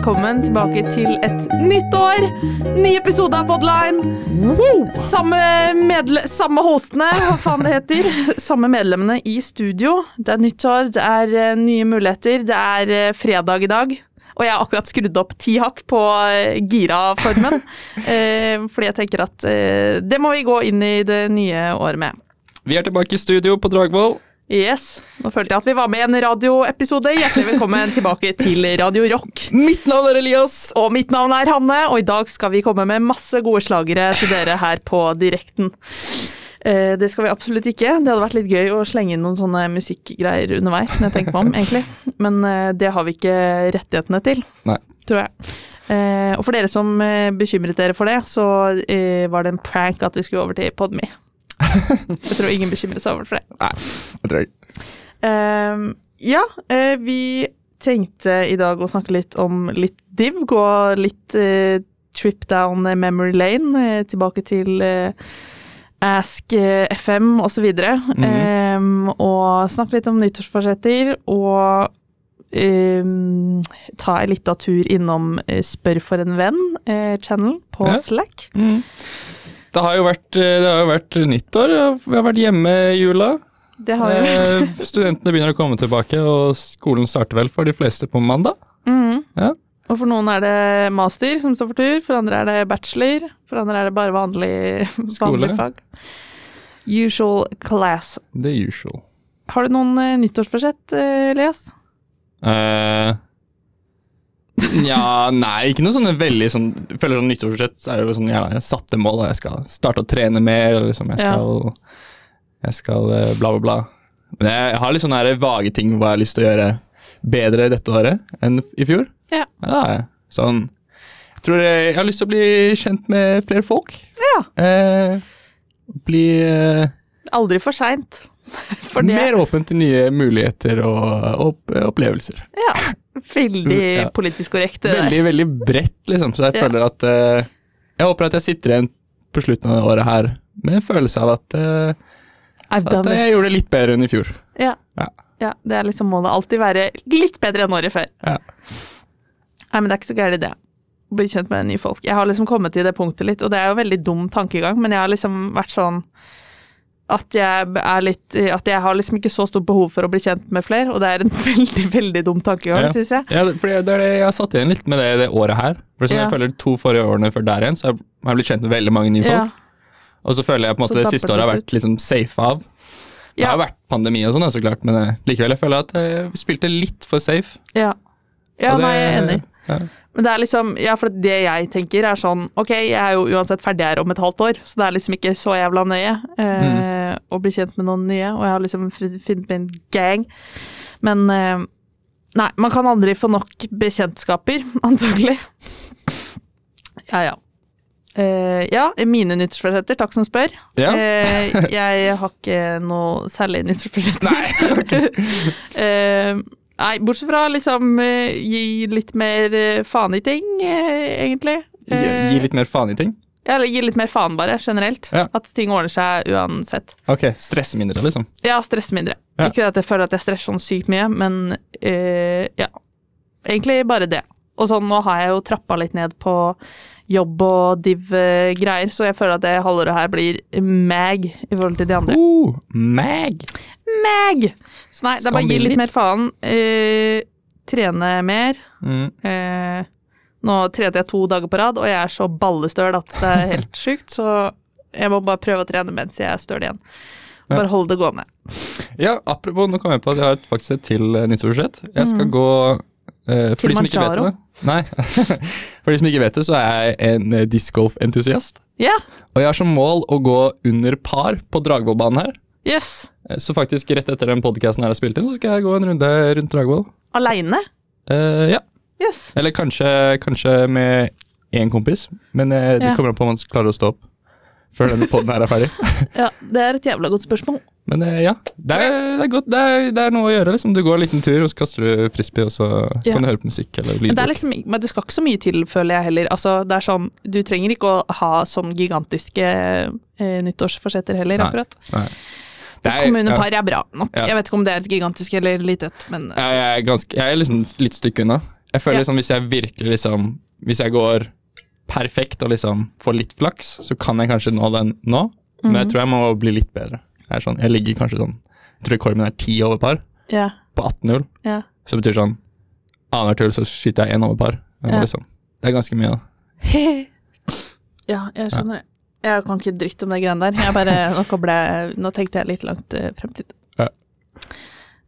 velkommen tilbake til et nytt år! Ny episode av Podline. Samme, medle samme hostene, hva faen det heter. Samme medlemmene i studio. Det er nytt år, det er eh, nye muligheter. Det er eh, fredag i dag. Og jeg har akkurat skrudd opp ti hakk på eh, gira-formen. eh, fordi jeg tenker at det må vi gå inn i det nye året med. Vi er tilbake i studio på Dragvoll. Yes. Nå følte jeg at vi var med i en radioepisode. Hjertelig velkommen tilbake til Radio Rock. Mitt navn er Elias. Og mitt navn er Hanne, og i dag skal vi komme med masse gode slagere til dere her på direkten. Eh, det skal vi absolutt ikke. Det hadde vært litt gøy å slenge inn noen sånne musikkgreier underveis, når jeg tenker meg om, egentlig. Men eh, det har vi ikke rettighetene til, Nei. tror jeg. Eh, og for dere som eh, bekymret dere for det, så eh, var det en prank at vi skulle over til Podme. Jeg tror ingen bekymrer seg over for det. Jeg tror ikke. Um, ja, eh, vi tenkte i dag å snakke litt om litt div. Gå litt uh, trip down memory lane, Uh, tilbake til uh, Ask FM osv. Mhm. um, og snakke litt om nyttårsforsetter og um, ta en lita tur innom Spør for en venn-channel på Ja. Slack. Det har jo vært, eh, det har jo vært nyttår. Vi har vært hjemme i jula. Det har jo vært Eh, Studentene begynner å komme tilbake, og skolen starter vel for de fleste på mandag. Mm. Ja. Og for noen er det master som står for tur, for andre er det bachelor, for andre er det bare vanlig, vanlig fag. Usual class. The usual. Har du noen eh, nyttårsforsett, Elias? Eh, ja, nei, ikke noe sånne veldig sånn Jeg føler sånn nyttårsforsett så er det jo sånn ja, jeg satte mål, og jeg skal starte å trene mer, eller liksom jeg skal Jeg skal eh, bla, bla, bla. Men jeg, jeg har litt sånne her vage ting hva jeg har lyst til å gjøre bedre dette året enn i fjor. Ja. Ja, jeg. Sånn Jeg tror jeg, jeg har lyst til å bli kjent med flere folk. Ja. Eh, bli eh, Aldri for seint. Mer åpen til nye muligheter og opp, opplevelser. ja, veldig Ja. politisk korrekt. Veldig, veldig bredt, liksom. Så jeg Ja. føler at uh, Jeg håper at jeg sitter igjen på slutten av det året her med en følelse av at, uh, at jeg gjorde det litt bedre enn i fjor. Ja. Ja. ja, det er liksom må det alltid være litt bedre enn året før. Ja. Nei, men det er ikke så gærent, det. Å bli kjent med nye folk. Jeg har liksom kommet til det punktet litt, og det er jo veldig dum tankegang, men jeg har liksom vært sånn at jeg er litt At jeg har liksom ikke så stort behov for å bli kjent med flere, og det er en veldig, veldig dum tankegang, Ja. synes jeg. Ja, for det er det jeg har satt igjen litt med det, det året her. For sånn, Ja. Jeg føler to forrige årene før der igjen, så har jeg- blitt kjent med veldig mange nye folk. Ja. Og så føler jeg på en Så måte det siste året har vært liksom safe av. Det har vært pandemi og sånn, så klart, men eh, likevel, jeg føler at jeg spilte litt for safe. Ja, ja det- nei, jeg er enig. Men det er liksom, ja, for det jeg tenker er sånn, ok, jeg er jo uansett ferdig her om et halvt år, så det er liksom ikke så jævla nøye eh, å bli kjent med noen nye, og jeg har liksom funnet meg en gang. Men eh, nei, man kan aldri få nok bekjentskaper, antagelig. Ja, ja. Eh, ja, mine nyttårsforsetter, takk som spør. Ja. Eh, jeg har ikke noe særlig nyttårsforsetter. Eh, nei, bortsett fra liksom eh, gi litt mer eh, faen i ting, eh, egentlig. Gi, gi litt mer faen i ting. ja, eller gi litt mer faen, bare, generelt. Ja. At ting ordner seg uansett. Ok, stresse mindre, liksom. Ja, stress mindre. Ja. Ikke at jeg føler at jeg stresser sånn sykt mye, men eh, ja. Egentlig bare det. Og sånn, nå har jeg jo trappa litt ned på jobb og div-greier, så jeg føler at det halvåret her blir mag i forhold til de andre. Uh, mag! Mag! Så nei, det er bare å gi litt mer faen. Uh, trene mer. Mm. Uh, nå trente jeg to dager på rad, og jeg er så ballestøl at det er helt sjukt, så jeg må bare prøve å trene mens jeg er støl igjen. Bare holde det gående. Ja, apropos, nå kom jeg på at jeg har et, faktisk et til nyttårsbudsjett. Jeg skal Mm. gå eh, For de som ikke vet det Nei. for de som ikke vet det, så er jeg en uh, discgolf-entusiast. Ja, Og jeg har som mål å gå under par på Dragvollbanen her. jøss. Eh, Så faktisk rett etter den podkasten her er spilt inn, så skal jeg gå en runde rundt Dragvoll. Aleine? Uh, ja. Yes. Eller kanskje, kanskje med én kompis, men eh, det Ja. kommer an på om man klarer å stå opp før denne poden her er ferdig. Ja, det er et jævla godt spørsmål. Men eh, ja, det er, det er godt. Det er, det er noe å gjøre. liksom. Du går en liten tur, og så kaster du frisbee, og så Ja. kan du høre på musikk eller Men det, liksom, men det skal ikke så mye til, føler jeg heller. Altså, det er sånn, du trenger ikke å ha sånn gigantiske eh, nyttårsforsetter heller, Nei. akkurat. Nei. Er- Kommunepar er bra nok. Ja. Jeg vet ikke om det er et gigantisk eller lite et, men Jeg, jeg, er ganske, jeg er liksom litt stykke unna. Jeg føler liksom hvis jeg virkelig liksom Hvis jeg går perfekt og liksom får litt flaks, så kan jeg kanskje nå den nå, men Mhm. jeg tror jeg må bli litt bedre. Er sånn, jeg ligger kanskje sånn Jeg tror rekorden min er ti over par Ja. på 18-hull. Ja. så det betyr sånn annethvert hull så skyter jeg én over par. Ja. liksom, det er ganske mye, da. ja, jeg skjønner. Jeg kan ikke dritt om de greiene der. Jeg bare, nå, ble, nå tenkte jeg litt langt uh, fremtid. Ja.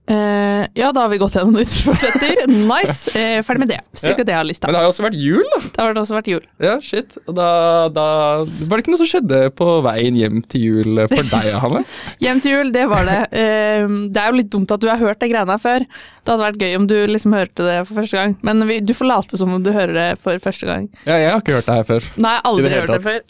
Eh, ja, da har vi gått gjennom nyttårsforsetter. Nice. Uh, ferdig med det. Ja. det av lista. Men det har jo også vært jul, da. Det har også vært jul. Ja, shit. Og da, da var det ikke noe som skjedde på veien hjem til jul for deg, Hanne? Hjem til jul, det var det. Uh, det er jo litt dumt at du har hørt de greiene her før. Det hadde vært gøy om du liksom hørte det for første gang. Men vi, du får late som om du hører det for første gang. Ja, jeg har ikke hørt det her før. Nei, aldri det hørt det før.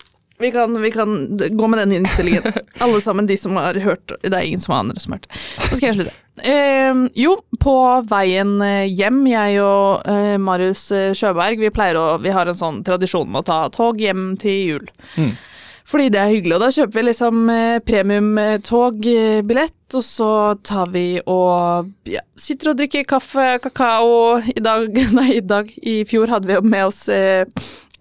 Vi kan, vi kan gå med den innstillingen. Alle sammen, de som har hørt Det er ingen som har andre som har hørt. Så skal jeg slutte. Eh, jo, på veien eh, hjem, jeg og eh, Marius eh, Sjøberg, vi pleier å Vi har en sånn tradisjon med å ta tog hjem til jul. Mm. Fordi det er hyggelig, og da kjøper vi liksom eh, premiumtogbillett, og så tar vi og ja, sitter og drikker kaffe, kakao. I dag, nei, i dag, i fjor hadde vi jo med oss eh,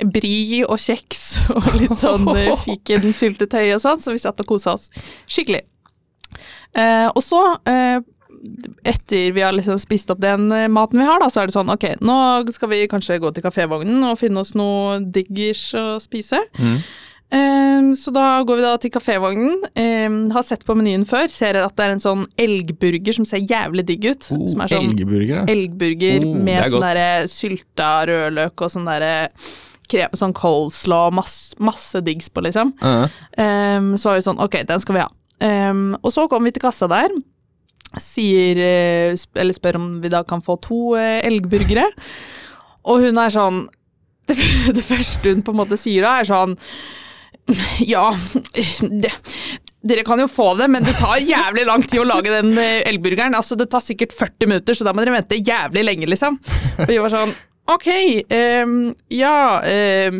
bri og kjeks og litt sånn fiken, syltetøy og sånn, så vi satt og kosa oss skikkelig. Eh, og så, eh, etter vi har liksom spist opp den eh, maten vi har, da, så er det sånn ok, nå skal vi kanskje gå til kafévognen og finne oss noe diggers å spise. Mm. Um, så da går vi da til kafévognen. Um, har sett på menyen før, ser at det er en sånn elgburger som ser jævlig digg ut. Oh, som er sånn Elgburger, elgburger Oh, med sånn derre sylta rødløk og sånn derre krem, sånn coleslaw, masse, masse diggs på, liksom. Uh -huh. um, så var vi sånn, ok, den skal vi ha. Um, og så kommer vi til kassa der, sier, eh, eller spør om vi da kan få to eh, elgburgere, og hun er sånn, det, det første hun på en måte sier da, er sånn, ja, det, dere kan jo få det, men det tar jævlig lang tid å lage den eh, elgburgeren. Altså, det tar sikkert 40 minutter, så da må dere vente jævlig lenge, liksom. Og vi var sånn Ok, um, ja um,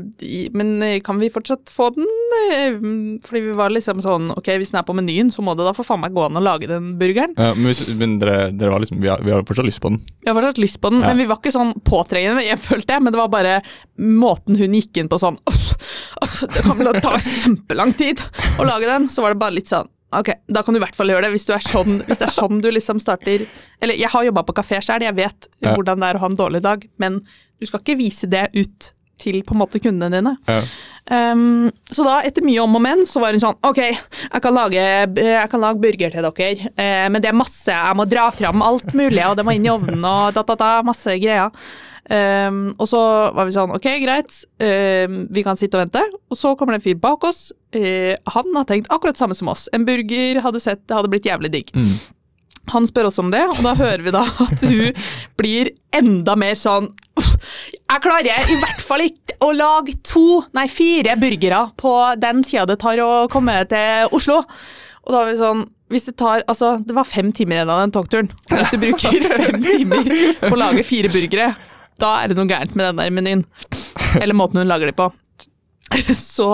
Men eh, kan vi fortsatt få den? Ehm, fordi vi var liksom sånn Ok, hvis den er på menyen, så må det da for faen meg gå an å lage den burgeren. Ja, men hvis, men dere, dere var liksom vi har, vi har fortsatt lyst på den. Vi har fortsatt lyst på den, Ja. men vi var ikke sånn påtrengende, jeg følte jeg, men det var bare måten hun gikk inn på sånn «Uff, uff, Det kan vel ta kjempelang tid å lage den. Så var det bare litt sånn Ok, da kan du i hvert fall gjøre det, hvis, du er sånn, hvis det er sånn du liksom starter Eller jeg har jobba på kafé sjøl, jeg vet Ja. hvordan det er å ha en dårlig dag, men du skal ikke vise det ut til på en måte kundene dine. Ja. Um, så da, etter mye om og men, så var hun sånn Ok, jeg kan lage, jeg kan lage burger til dere, uh, men det er masse Jeg må dra fram alt mulig, og det må inn i ovnen og da, da, da, masse greier. Um, og så var vi sånn Ok, greit, um, vi kan sitte og vente. Og så kommer det en fyr bak oss. Uh, han har tenkt akkurat samme som oss. En burger hadde sett, det hadde blitt jævlig digg. Mm. Han spør oss om det, og da hører vi da at hun blir enda mer sånn Jeg klarer i hvert fall ikke å lage to, nei fire burgere på den tida det tar å komme til Oslo. Og da var vi sånn hvis det tar, altså Det var fem timer igjen av den togturen. Hvis du bruker fem timer på å lage fire burgere, da er det noe gærent med den der menyen. Eller måten hun lager de på. Så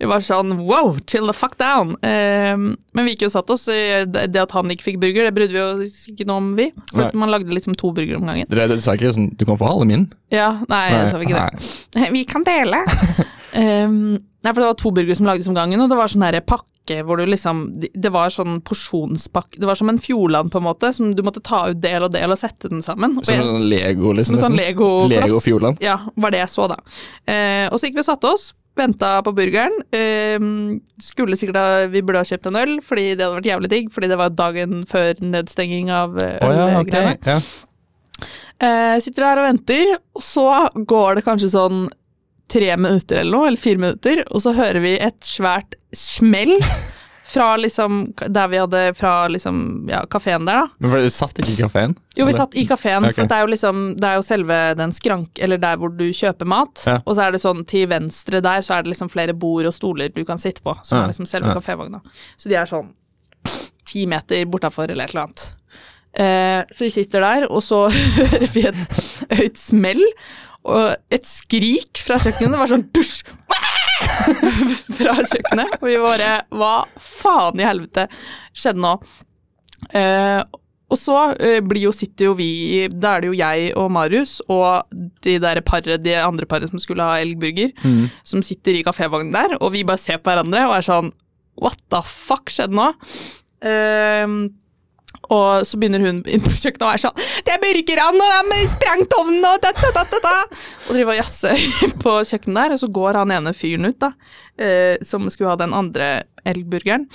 vi var sånn wow, chill the fuck down. Ehm, men vi gikk jo og satt oss. Det at han ikke fikk burger, det brydde vi oss ikke noe om, vi. For Nei. man lagde liksom to burgere om gangen. Dere, dere sa ikke sånn Du kan få halve min. Ja, nei, jeg sa vi ikke det. Vi kan dele. Ehm, nei, for det var to burgere som lagdes om gangen, og det var sånn her pakke hvor du liksom Det var sånn porsjonspakke Det var som en Fjordland, på en måte, som du måtte ta ut del og del og sette den sammen. Som en sånn Lego, liksom? Som sånn Lego, Lego Fjordland. Ja, var det jeg så, da. Uh, og så gikk vi og satte oss, venta på burgeren. Uh, skulle sikkert ha, Vi burde ha kjøpt en øl, fordi det hadde vært jævlig digg, fordi det var dagen før nedstenging av ølgreiene. Oh, ja, okay. Ja. Uh, sitter her og venter, og så går det kanskje sånn tre minutter eller noe, eller fire minutter, og så hører vi et svært smell fra liksom der vi hadde Fra liksom ja, kafeen der, da. Men for Du satt ikke i kafeen? Jo, vi satt i kafeen, Okay. for det er jo liksom Det er jo selve den skrank... Eller der hvor du kjøper mat, Ja. og så er det sånn til venstre der, så er det liksom flere bord og stoler du kan sitte på, som Ja. er liksom selve Ja. kafévogna. Så de er sånn ti meter bortafor eller et eller annet. Eh, så vi sitter der, og så hører vi et høyt smell og et skrik fra kjøkkenet. Det var sånn dusj! fra kjøkkenet. Og vi bare Hva faen i helvete skjedde nå? Eh, Og så eh, blir jo, sitter jo vi Da er det jo jeg og Marius og de der paret, de andre paret som skulle ha elgburger, Mm. som sitter i kafévognen der, og vi bare ser på hverandre og er sånn What the fuck skjedde nå? Ehm, og så begynner hun inn på kjøkkenet og er sånn Det er burgerne, og de har sprengt ovnen, og da, da, da, da, da. Og driver og jazzer på kjøkkenet der, og så går han ene fyren ut, da, eh, som skulle ha den andre elgburgeren.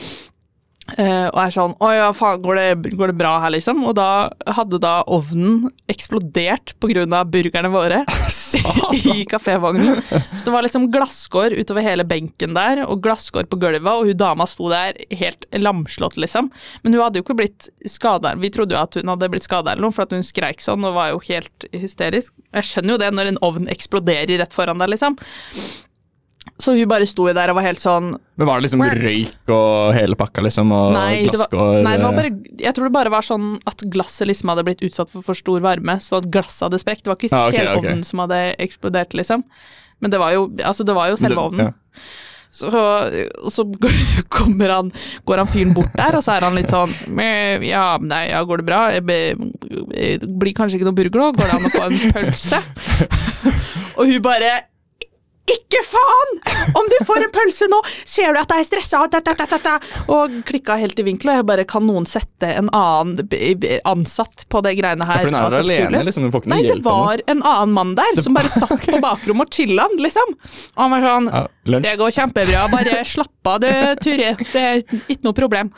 Eh, og er sånn Å ja, faen, går det, går det bra her, liksom? Og da hadde da ovnen eksplodert av burgerne våre i kafévognen. Så det var liksom glasskår utover hele benken der, og glasskår på gulvet, og hun dama sto der helt lamslått, liksom. Men hun hadde jo ikke blitt skada. Vi trodde jo at hun hadde blitt skada eller noe, for at hun skreik sånn og var jo helt hysterisk. Jeg skjønner jo det når en ovn eksploderer rett foran deg, liksom. Så hun bare sto der og var helt sånn Men Var det liksom røyk og hele pakka, liksom? Og Nei, det var, glasskår? nei, det var eh, bare Jeg tror det bare var sånn at glasset liksom hadde blitt utsatt for for stor varme, så at glasset hadde sprukket. Det var ikke Ah, okay, hele ovnen som hadde eksplodert, liksom. Men det var jo, altså det var jo selve ovnen. ja. Så, så kommer han, går han fyren bort der, og så er han litt sånn Ja, nei, ja, går det bra? Jeg blir kanskje ikke noe burger nå? Går det an å få en pølse? og hun bare ikke faen! Om du får en pølse nå, ser du at jeg er stressa? Da, da, da, da, da. Og klikka helt i vinkel, og jeg bare Kan noen sette en annen ansatt på det greiene her? Ja, for hun er Altså, jo alene, liksom. Hun får ikke noe det hjelp. Nei, det var en annen mann der som bare satt på bakrommet og chilla, liksom. Og han var sånn ja, det går kjempebra, bare slapp av du, Turid. Det er ikke noe problem.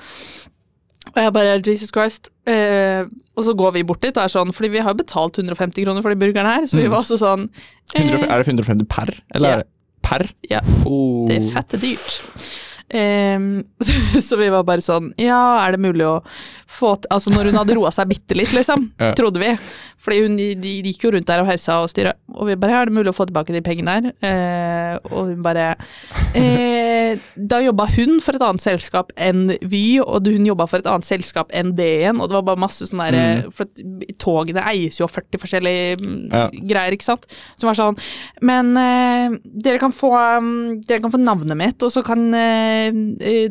Og jeg bare Jesus Christ. Eh, og så går vi bort dit, og er sånn, fordi vi har betalt 150 kroner for de burgerne her, så vi Mm. var også sånn eh, 150 Er det 150 per? Eller Ja. er det per? Ja. Oh. Det er fette dyrt. Ehm, så, så vi var bare sånn Ja, er det mulig å få til Altså når hun hadde roa seg bitte litt, liksom, Ja. trodde vi. Fordi hun de, de gikk jo rundt der og hausa og styra. Og vi bare ja, er det mulig å få tilbake de pengene her? Eh, og hun bare eh, Da jobba hun for et annet selskap enn Vy, og hun jobba for et annet selskap enn det igjen, og det var bare masse sånn derre For at togene eies jo av 40 forskjellige mm, Ja. greier, ikke sant. Som var sånn Men eh, dere kan få mm, Dere kan få navnet mitt, og så kan eh,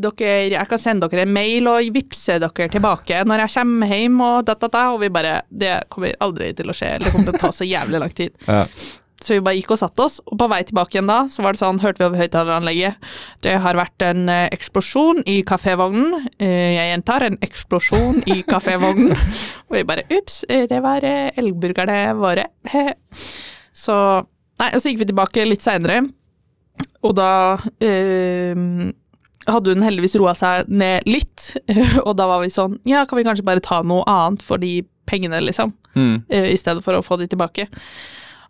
dere Jeg kan sende dere en mail og vippse dere tilbake når jeg kommer hjem, og da, da, da. Og vi bare Det kommer aldri til å skje, eller det kommer til å ta så jævlig lang tid. Ja. Så vi bare gikk og satte oss, og på vei tilbake igjen da, så var det sånn, hørte vi over høyttaleranlegget Det har vært en eh, eksplosjon i kafévognen. Eh, jeg gjentar, en eksplosjon i kafévognen. og vi bare ups, eh, det var eh, elgburgerne våre. så Nei, og så gikk vi tilbake litt seinere, og da eh, hadde hun heldigvis roa seg ned litt, og da var vi sånn Ja, kan vi kanskje bare ta noe annet for de pengene, liksom? Mm. eh, i stedet for å få de tilbake.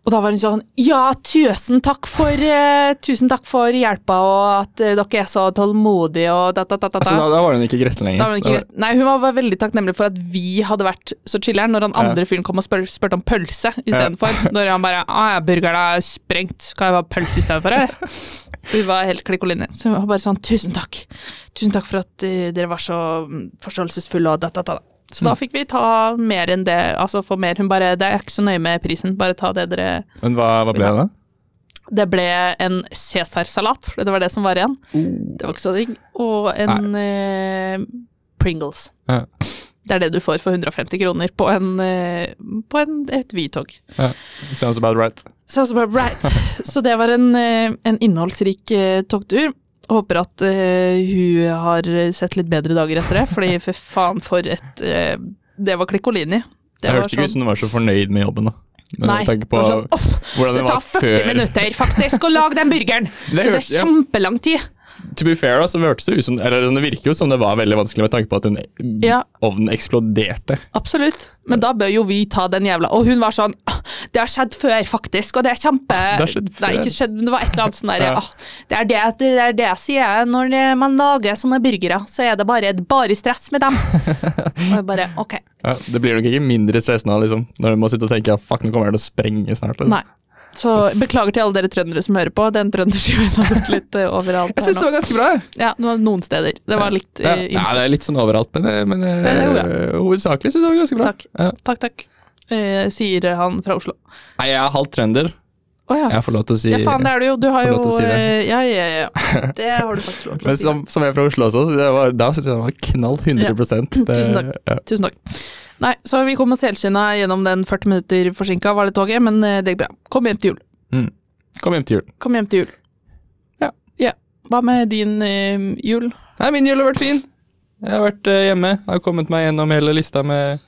Og da var hun sånn Ja, tusen takk for uh, Tusen takk for hjelpa, og at uh, dere er så tålmodige, og da, da, da, da. Altså, da, da var hun ikke gretten lenger. Da var hun ikke greit. Nei, hun var bare veldig takknemlig for at vi hadde vært så chiller'n når han Ja. andre fyren kom og spør, spurte om pølse istedenfor. Når han bare Å ja, burgeren er sprengt, kan jeg ha pølse istedenfor? Vi var helt klikk-og-linje. Så hun var bare sånn Tusen takk. Tusen takk for at uh, dere var så mm, forståelsesfulle, og da, da, da. Så da fikk vi ta mer enn det, altså få mer. Hun bare Det er ikke så nøye med prisen, bare ta det dere Men hva, hva ble det, da? Det ble en cæsarsalat, for det var det som var igjen. Det var ikke så digg. Og en eh, Pringles. Ja. Det er det du får for 150 kroner på, en, eh, på en, et Vy-tog. Ja. Sounds about right. Sounds about right. Så det var en, eh, en innholdsrik eh, togtur. Håper at uh, hun har sett litt bedre dager etter det, fordi for faen for et uh, Det var Klikkolini. Det Jeg hørte ikke ut som du var så fornøyd med jobben, da. Men Nei, På det var sånn det det tar 40 før. minutter faktisk å lage den burgeren! Det Så det er kjempelang tid. To be fair, da, så hørtes det ut som Eller det virker jo som det var veldig vanskelig med tanke på at hun, Ja. ovnen eksploderte. Absolutt. Men da bør jo vi ta den jævla Og hun var sånn «Ah, Det har skjedd før, faktisk, og det er kjempe Det har skjedd før. Nei, ikke skjedd, men det var et eller annet sånn der Ja. «Ah, det, er det, det er det jeg sier når man lager sånne burgere, så er det bare, bare stress med dem. og jeg bare OK. Ja, det blir nok ikke mindre stress nå, liksom, når du må sitte og tenke fuck, nå kommer det til å sprenge snart. Liksom. Nei. Så beklager til alle dere trøndere som hører på. Den trønderskiven har gått litt eh, overalt Jeg syns det var ganske bra. Ja, noen steder. Det var litt Ja, uh, ja, det er litt sånn overalt, men, eh, men eh, det hovedsakelig syns jeg det var ganske bra. Takk. Ja. Takk, takk. Eh, sier han fra Oslo. Nei, jeg er halvt trønder. Oh, ja. Jeg får lov til å si Ja, faen, det er du jo. Du har jo si det. eh, Ja, ja, ja. Det har du faktisk lov til å Men si. som, som jeg er fra Oslo også, så det var, da syns jeg det var knall 100 ja. Tusen takk. Ja. Tusen takk. Nei, så vi kom oss helskinna gjennom den 40 minutter forsinka, var det toget, men eh, det gikk bra. Kom hjem til jul. Kom hjem til jul. Kom hjem til jul. Ja. ja. Hva med din eh, jul? Nei, min jul har vært fin. Jeg har vært eh, hjemme. Jeg har kommet meg gjennom hele lista med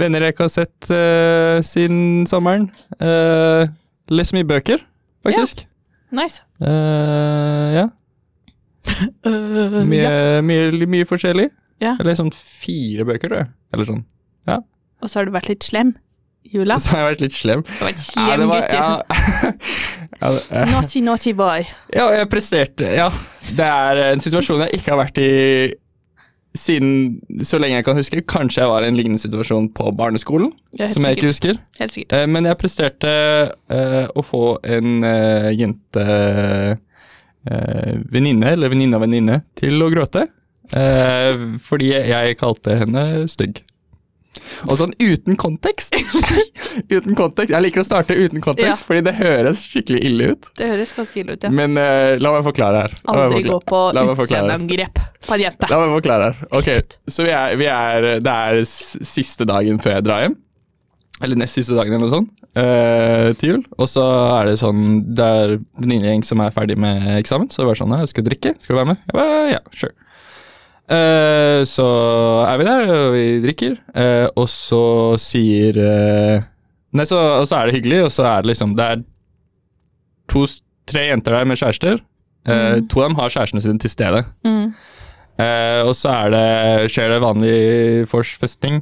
venner jeg ikke har sett eh, siden sommeren. Uh, Lest mye bøker, faktisk. Nice. Eh, ja. Mye, mye, mye forskjellig. Ja. Eller sånn fire bøker, tror jeg. Eller sånn. Og så har du vært litt slem i jula. Så har jeg vært litt slem. Du har vært Ja, slem det var- ja. ja, det- Naughty, naughty boy. ja, jeg presterte. Ja. Det er en situasjon jeg ikke har vært i siden så lenge jeg kan huske. Kanskje jeg var i en lignende situasjon på barneskolen, jeg som jeg ikke husker. Helt sikkert. Eh, Men jeg presterte uh, å få en eh, jente eh, venninne, eller venninne av venninne, til å gråte. eh, fordi jeg kalte henne stygg. Og sånn uten kontekst. uten kontekst. Jeg liker å starte uten kontekst, Ja. fordi det høres skikkelig ille ut. Det høres ganske ille ut, ja. Men uh, la meg forklare her. La Aldri gå på utseendeangrep på en jente. La meg forklare her. Ok, så vi er, vi er Det er siste dagen før jeg drar hjem. Eller nest siste dagen eller noe sånt. Uh, til jul. Og så er det sånn Det er en venninnegjeng som er ferdig med eksamen. Så det var sånn «Ja, Skal drikke? Skal du være med? Jeg bare, ja, sure. Eh, så er vi der, og vi drikker. Uh, og så sier uh, Nei, så, og så er det hyggelig, og så er det liksom Det er to, tre jenter der med kjærester. Mm. To av dem har kjærestene sine til stede. Mm. Og så er det, skjer det vanlig forsfesting.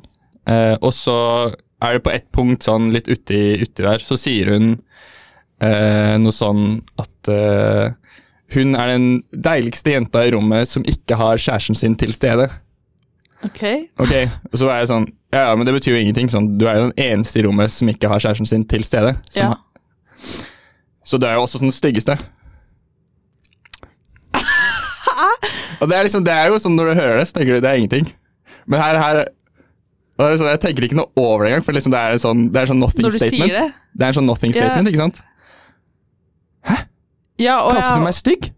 Og så er det på ett punkt sånn litt uti, uti der, så sier hun noe sånn at hun er den deiligste jenta i rommet som ikke har kjæresten sin til stede. Ok. Ok, og så var jeg sånn Ja, ja, men det betyr jo ingenting. Sånn, du er jo den eneste i rommet som ikke har kjæresten sin til stede. Ja. Så du er jo også sånn den styggeste. og det er liksom, det er jo sånn når du hører det, så tenker du det er ingenting. Men her, her er sånn, Jeg tenker ikke noe over det engang, for liksom det er en sånn, det er en sånn nothing statement. det. Det er en sånn nothing Ja. statement, ikke sant? Ja, og Kalte ja, du meg stygg?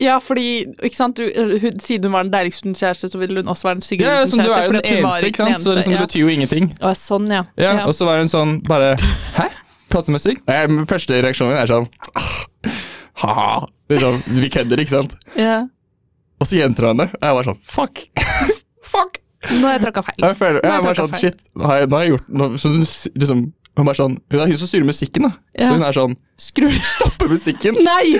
ja, fordi ikke sant, du, hun, siden hun var den deiligste kjæreste, så ville hun også være den styggeste Ja, uten sånn, du er jo den eneste, ikke sant? den Så liksom, det betyr jo ingenting. Og sånn, ja. Ja, Og så var hun sånn bare Hæ? Kalte du meg stygg? Første reaksjonen min er sånn Ha-ha. Liksom, vi kødder, ikke sant? ja. Og så gjentar hun det, og jeg var sånn Fuck! Fuck! Nå har jeg tråkka feil. Jeg føler, jeg jeg var sånn feil. Shit, nå har jeg, nå har jeg gjort noe Så du liksom Hun sånn Hun er hun som styrer musikken, da. Ja. Så hun er sånn Skru du Stopper musikken! Nei!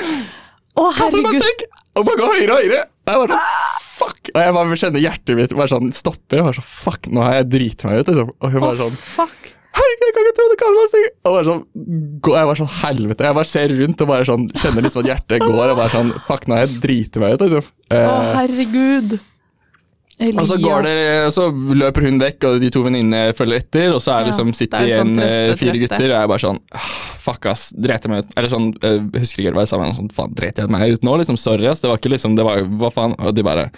Å, herregud. Og bare gå høyere og høyere! Og jeg bare sånn Fuck! Og jeg bare kjenner hjertet mitt bare sånn stopper. Jeg bare sånn Fuck, nå har jeg driti meg ut, liksom. Og hun bare sånn fuck. Herregud, jeg kan ikke tro det kan være stygg! Og bare sånn, gå- jeg var sånn helvete. Jeg bare ser rundt og bare sånn, kjenner liksom at hjertet går. Og bare sånn, fuck, nå har jeg driti meg ut, liksom. Å, Eh, herregud. og så går det, så løper hun vekk, og de to venninnene følger etter. Og så liksom, sitter er vi sånn igjen trøste, eh, fire trøste. gutter, og jeg er bare sånn Fuck, ass. Dreit jeg meg ut. Eller sånn, jeg husker ikke hva jeg sa, men sånn, faen, dreit jeg meg ut nå? Liksom, sorry, ass. Det var ikke liksom, det var hva faen? Og de bare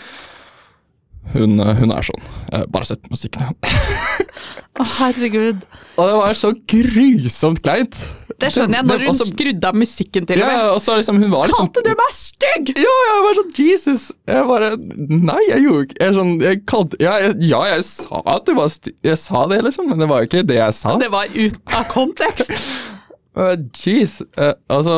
hun, eh, hun er sånn. Eh, bare sett musikken, ja. Å, herregud. Og det var så grusomt kleint. Det skjønner jeg, når hun også- skrudde av musikken til og med. Ja, og så liksom, hun var liksom Kalte du meg stygg?! Ja, jeg var sånn Jesus. Jeg bare Nei, jeg gjorde ikke Jeg, sånn, jeg kalte ja jeg, ja, jeg sa at du var stygg. Jeg sa det, liksom, men det var jo ikke det jeg sa. Det var ut av kontekst. Jeez. Uh, altså,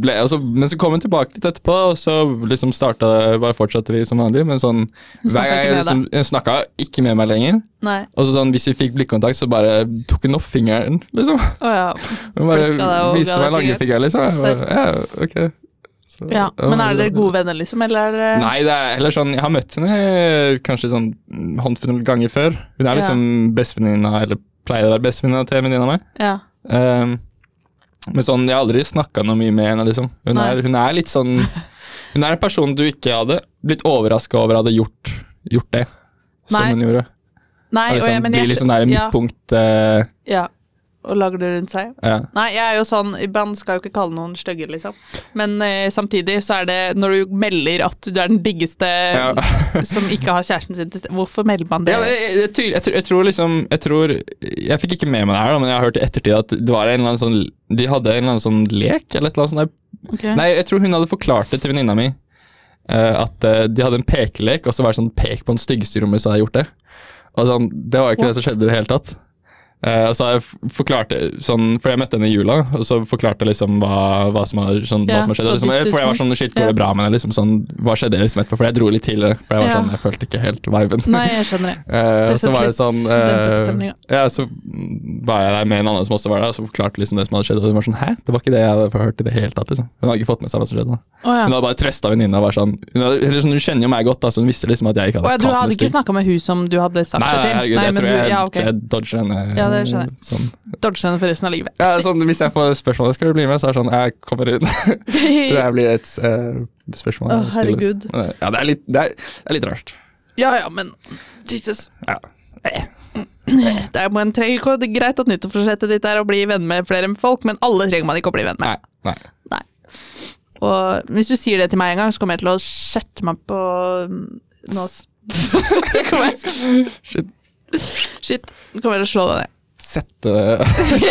ble, altså, men så kom hun tilbake litt etterpå, og så liksom starta Bare fortsatte vi som vanlig, men sånn hver gang jeg liksom, Hun snakka ikke med meg lenger. Nei. Og så sånn, hvis vi fikk blikkontakt, så bare tok hun opp fingeren, liksom. Oh, ja. Hun bare viste meg langfingeren, liksom. Jeg bare, ja, ok. Så- ja. Men er dere gode venner, liksom, eller er Nei, det er heller sånn Jeg har møtt henne kanskje sånn håndfull ganger før. Hun er Ja. liksom bestevenninna, eller pleier å være bestevenninna til en venninne av meg. Ja. Um, men sånn, jeg har aldri snakka noe mye med henne, liksom. Hun er, hun er litt sånn Hun er en person du ikke hadde blitt overraska over hadde gjort, gjort det som Nei. hun gjorde. Nei, liksom, og liksom, jeg, men blir jeg litt sånn der ja, midtpunkt eh, ja. Og lager det rundt seg. ja. Nei, jeg er jo sånn Man skal jo ikke kalle noen stygge, liksom. Men eh, samtidig så er det Når du melder at du er den diggeste Ja. som ikke har kjæresten sin til stede Hvorfor melder man det? Ja, jeg, jeg, tror- jeg, tror- jeg tror liksom Jeg tror Jeg fikk ikke med meg det her, da, men jeg har hørt i ettertid at det var en eller annen sånn De hadde en eller annen sånn lek, eller et eller annet sånt Okay. Nei, jeg tror hun hadde forklart det til venninna mi. Uh, at uh, de hadde en pekelek, og så var det sånn pek på den styggeste i rommet så hadde jeg gjort det. Og sånn, det var jo ikke What? det som skjedde i det hele tatt. Eh, og så jeg forklarte sånn, For jeg møtte henne i jula, og så forklarte jeg liksom hva, hva, som, har, sånn, Ja, hva som har skjedd. fra Og liksom, for jeg var sånn Shit, går det bra med henne? Liksom, sånn, hva skjedde liksom etterpå? For jeg dro litt tidligere. For jeg var Ja. sånn, jeg følte ikke helt viben. Nei, jeg skjønner det. Uh, Det så var det sånn eh. Ja, så var jeg der med en annen som også var der, og så forklarte liksom det som hadde skjedd. Og hun var sånn Hæ? Det var ikke det jeg hadde hørt i det hele tatt, liksom. Hun hadde ikke fått med seg hva som skjedde. Å ja. Hun hadde bare trøsta venninna og var sånn hun, hadde, sånn hun kjenner jo meg godt, da, så hun visste liksom at jeg ikke hadde oh, ja, du hadde ikke snakka med hun som du hadde sagt Nei, det nei, herregud, herregud, jeg tror jeg, ja, jeg dodger henne. Det skjønner jeg. Sånn. Dodge henne for resten av livet. Ja, sånn, hvis jeg får spørsmålet skal du bli med, så er det sånn Jeg kommer inn. det blir et uh, spørsmål. Å, herregud. Ja, det er litt, det er, det er litt rart. Ja ja, men Jesus. Ja. Det er, man trenger ikke, det er greit at nyttårsforsettet ditt er å bli venn med flere folk, men alle trenger man ikke å bli venn med. Nei. nei. Og hvis du sier det til meg en gang, så kommer jeg til å sette meg på Nå kommer jeg- Shit. Shit. Nå kommer jeg til å slå deg ned. Sette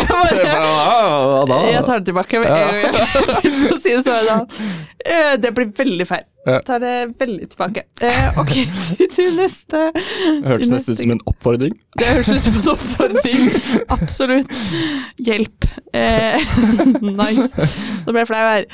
bare, Hva da? jeg tar det tilbake. med en gang sånn «Øh, Det blir veldig feil. Ja. Tar det veldig tilbake. Eh, ok, til neste. Hørtes nesten ut som en oppfordring. Det høres ut som en oppfordring. Absolutt. Hjelp. Eh, nice. Nå ble jeg flau her.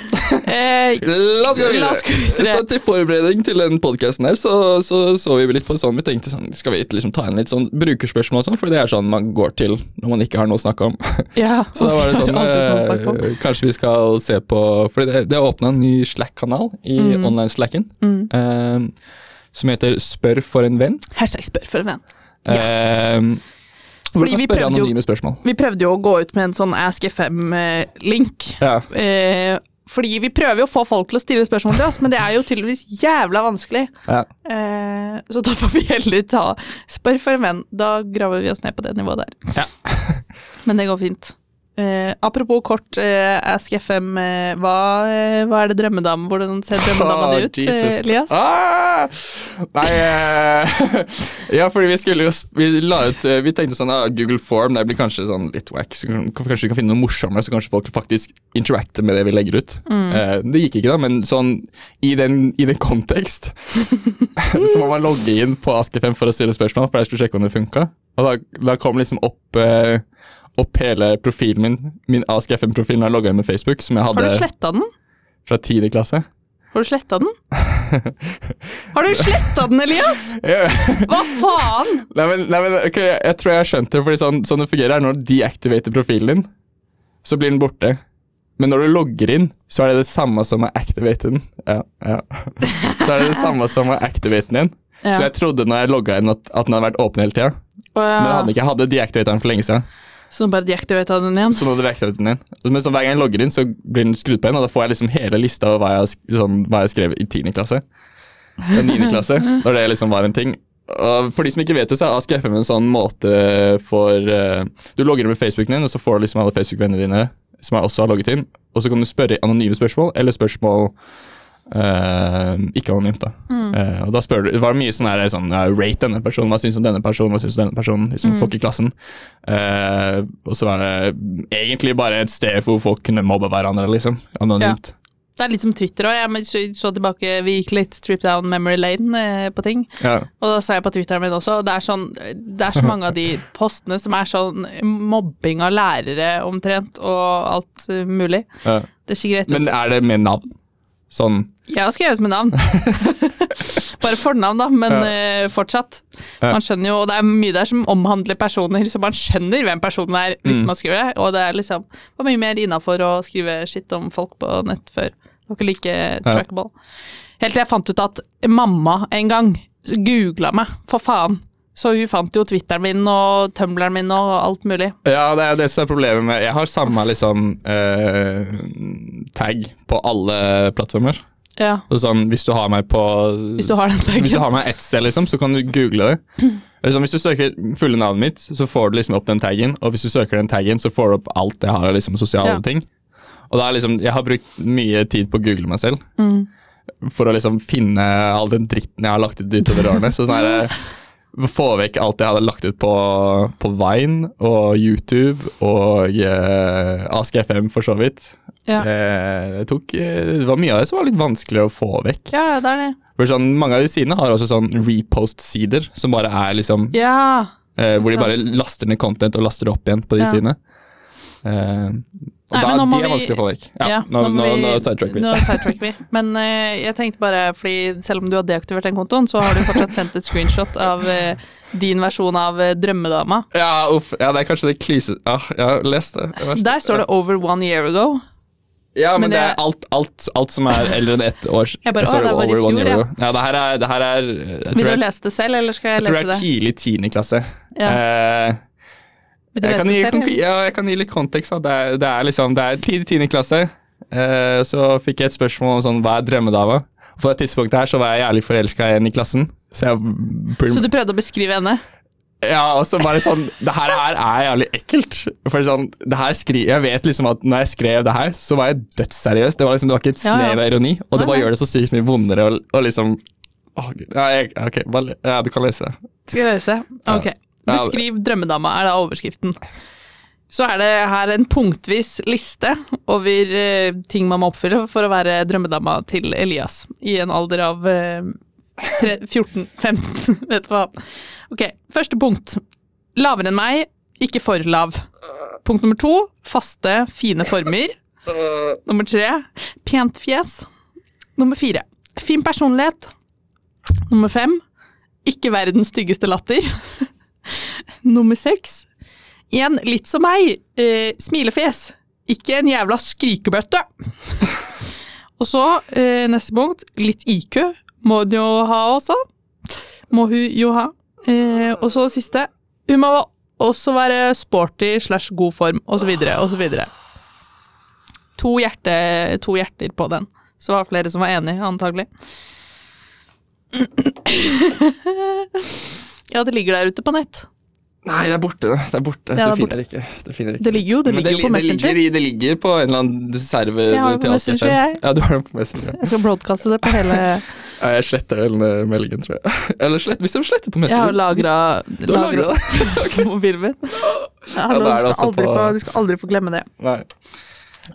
Eh, La oss gå videre. Så til forberedning til den podkasten her, så, så så vi litt på sånn Vi tenkte sånn Skal vi liksom ta inn litt sånn brukerspørsmål og sånn, for det er sånn man går til når man ikke har noe å snakke om. ja. Så da var det sånn eh, Kanskje vi skal se på For det, det åpna en ny Slack-kanal i online-slacken Mm. eh, som heter Spør for en venn. Hashtag spør for en venn. Eh, hvor Fordi vi prøvde jo-. Vi prøvde jo å gå ut med en sånn Ask FM-link. Ja. Eh, fordi vi prøver jo å få folk til å stille spørsmål til oss, men det er jo tydeligvis jævla vanskelig. Ja. Eh, så da får vi heller ta Spør for en venn. Da graver vi oss ned på det nivået der. Ja. men det går fint. Eh, apropos kort uh, Ask FM, uh, hva, eh, hva er det drømmedame? Hvordan ser drømmedama di ut, Elias? Ah! Nei Ja, fordi vi skulle jo Vi la ut Vi tenkte sånn ah, Google Form, det blir kanskje sånn litt wack. Så kanskje vi kan finne noe morsommere, så kanskje folk faktisk interacter med det vi legger ut. Mm. Det gikk ikke, da, men sånn i den, i den kontekst så må man logge inn på Ask FM for å stille spørsmål, for jeg skulle sjekke om det funka. Og da, da kom liksom opp opp hele profilen min, min Ask5-profilen jeg logga inn med Facebook, som jeg hadde... Har du sletta den? fra 10. klasse. Har du sletta den? Har du sletta den, Elias? Ja. Hva faen? Nei, men, nei, men ok, jeg, jeg tror jeg har skjønt det, fordi sånn, sånn det fungerer er når du deactivater profilen din, så blir den borte. Men når du logger inn, så er det det samme som å activate den. Ja, ja. Så er det det samme som å activate den igjen. Så jeg trodde når jeg logga inn at, at den hadde vært åpen hele tida. Oh, ja. Men jeg hadde ikke. Jeg hadde deactivatet den for lenge siden. Så nå bare deaktiverte den igjen? Så nå deactivatet den igjen. Men så hver gang jeg logger inn, så blir den skrudd på igjen, og da får jeg liksom hele lista over hva jeg, sånn, hva jeg skrev i 10. klasse. Og 9. klasse, når det liksom var en ting. Og for de som ikke vet det, så er AskFM en sånn måte for uh, Du logger inn med Facebooken din, og så får du liksom alle Facebook-vennene dine som jeg også har logget inn, og så kan du spørre anonyme spørsmål, eller spørsmål eh, ikke anonymt, da. Eh, og da spør du Det var mye sånn her sånn ja, Rate denne personen, hva syns du om denne personen, hva syns du om denne personen? Liksom folk i klassen. Eh, og så var det egentlig bare et sted hvor folk kunne mobbe hverandre, liksom. Anonymt. Det er litt som Twitter òg. Jeg så, så tilbake, vi gikk litt trip down memory lane eh, på ting. Ja. Og da så jeg på Twitteren min også, og det er, sånn, det er så mange av de postene som er sånn mobbing av lærere omtrent, og alt mulig. Ja. Det ser greit. Men er det med navn? Sånn Jeg har skrevet med navn. Bare fornavn, da, men eh, fortsatt. Man skjønner jo, og det er mye der som omhandler personer, så man skjønner hvem personen er hvis Mm. man skriver det. Og det er liksom var mye mer innafor å skrive skitt om folk på nett før. Det var ikke like trackable. Helt til jeg fant ut at mamma en gang googla meg, for faen. Så hun fant jo Twitteren min og Tumbleren min og alt mulig. Ja, det er det som er problemet med Jeg har samme liksom eh, tag på alle plattformer. Ja, Og sånn, hvis du har meg på Hvis du har den taggen. Hvis du har meg ett sted, liksom, så kan du google det. Sånn, hvis du søker fulle navnet mitt, så får du liksom opp den taggen. Og hvis du søker den taggen, så får du opp alt jeg har av liksom, sosiale Ja. ting. Og da er liksom, Jeg har brukt mye tid på å google meg selv. Mm. For å liksom finne all den dritten jeg har lagt ut utover årene. Så sånn her, Få vekk alt jeg hadde lagt ut på, på Vine og YouTube og eh, AskFM, for så vidt. Ja. Det, det tok eh, Det var mye av det som var litt vanskelig å få vekk. Ja, ja, det er det. For sånn, mange av de sidene har også sånn repost-sider, som bare er liksom Ja. eh, Hvor de bare laster ned content og laster det opp igjen på de Ja. sidene. Og Nei, da, de er vi- vanskelig å få vekk. Ja, Ja, nå, nå, vi- nå sidetracker vi. Nå sidetracker vi. Men uh, jeg tenkte bare, fordi selv om du har deaktivert den kontoen, så har du fortsatt sendt et screenshot av uh, din versjon av uh, Drømmedama. Ja, uff, ja, det er kanskje det klyse... Ah, jeg har lest det. det. Der står det 'over one year ago'. Ja, men, men det det- er alt, alt, alt som er eldre enn ett år. Jeg bare, står å, det i over one fjor, year ja. ago. Ja, det her er, det her er Vil du lese det selv, eller skal jeg, jeg tror lese det er det? tidlig tiendeklasse. Ja. Eh, Jeg, kan gi, ja, jeg kan gi litt kontekst. Det, er, det er liksom, det er tidlig tiendeklasse. Eh, så fikk jeg et spørsmål om sånn, hva er drømmedama? På et tidspunkt her så var jeg jævlig forelska i en i klassen. Så jeg Så du prøvde å beskrive henne? Ja, og så bare sånn Det her, her er jævlig ekkelt. For sånn, det her skri, Jeg vet liksom at når jeg skrev det her, så var jeg dødsseriøs. Det var liksom, det var ikke et Ja, ja. ironi, og det bare gjør det så sykt mye vondere å liksom Å, oh, Gud. Ja, jeg, ok, bare, ja, du kan lese. Skal jeg lese? Ok. Beskriv drømmedama, er da overskriften. Så er det her en punktvis liste over eh, ting man må oppfylle for å være drømmedama til Elias i en alder av eh, 14-15, vet du hva. Ok, første punkt. Lavere enn meg, ikke for lav. Punkt nummer to, faste, fine former. Nummer tre, pent fjes. Nummer fire, fin personlighet. Nummer fem, ikke verdens styggeste latter. Nummer seks, en litt som meg, eh, smilefjes. Ikke en jævla skrikebøtte. Og så, eh, neste punkt, litt IQ må hun jo ha også. Må hun jo ha. Eh, og så siste, hun må også være sporty slash god form, så videre. To, hjerte, to hjerter på den. Så var det flere som var enig, antagelig. ja, det ligger der ute på nett. Nei, det er borte. Det er borte. Ja, det det finner borte. ikke. Det, finner ikke. Det ligger jo, det ligger det, jo på Messenger. ligger, det ligger på en eller annen server Jeg har det på til jeg. Ja, du har det på Messenger. Jeg skal broadcaste det på hele Ja, jeg sletter den eh, meldingen, tror jeg. Eller slett, hvis de sletter på Messenger. Jeg har lagra Du har lagret det? på mobilen min. Ja, er du, skal aldri på- få, glemme det. Nei.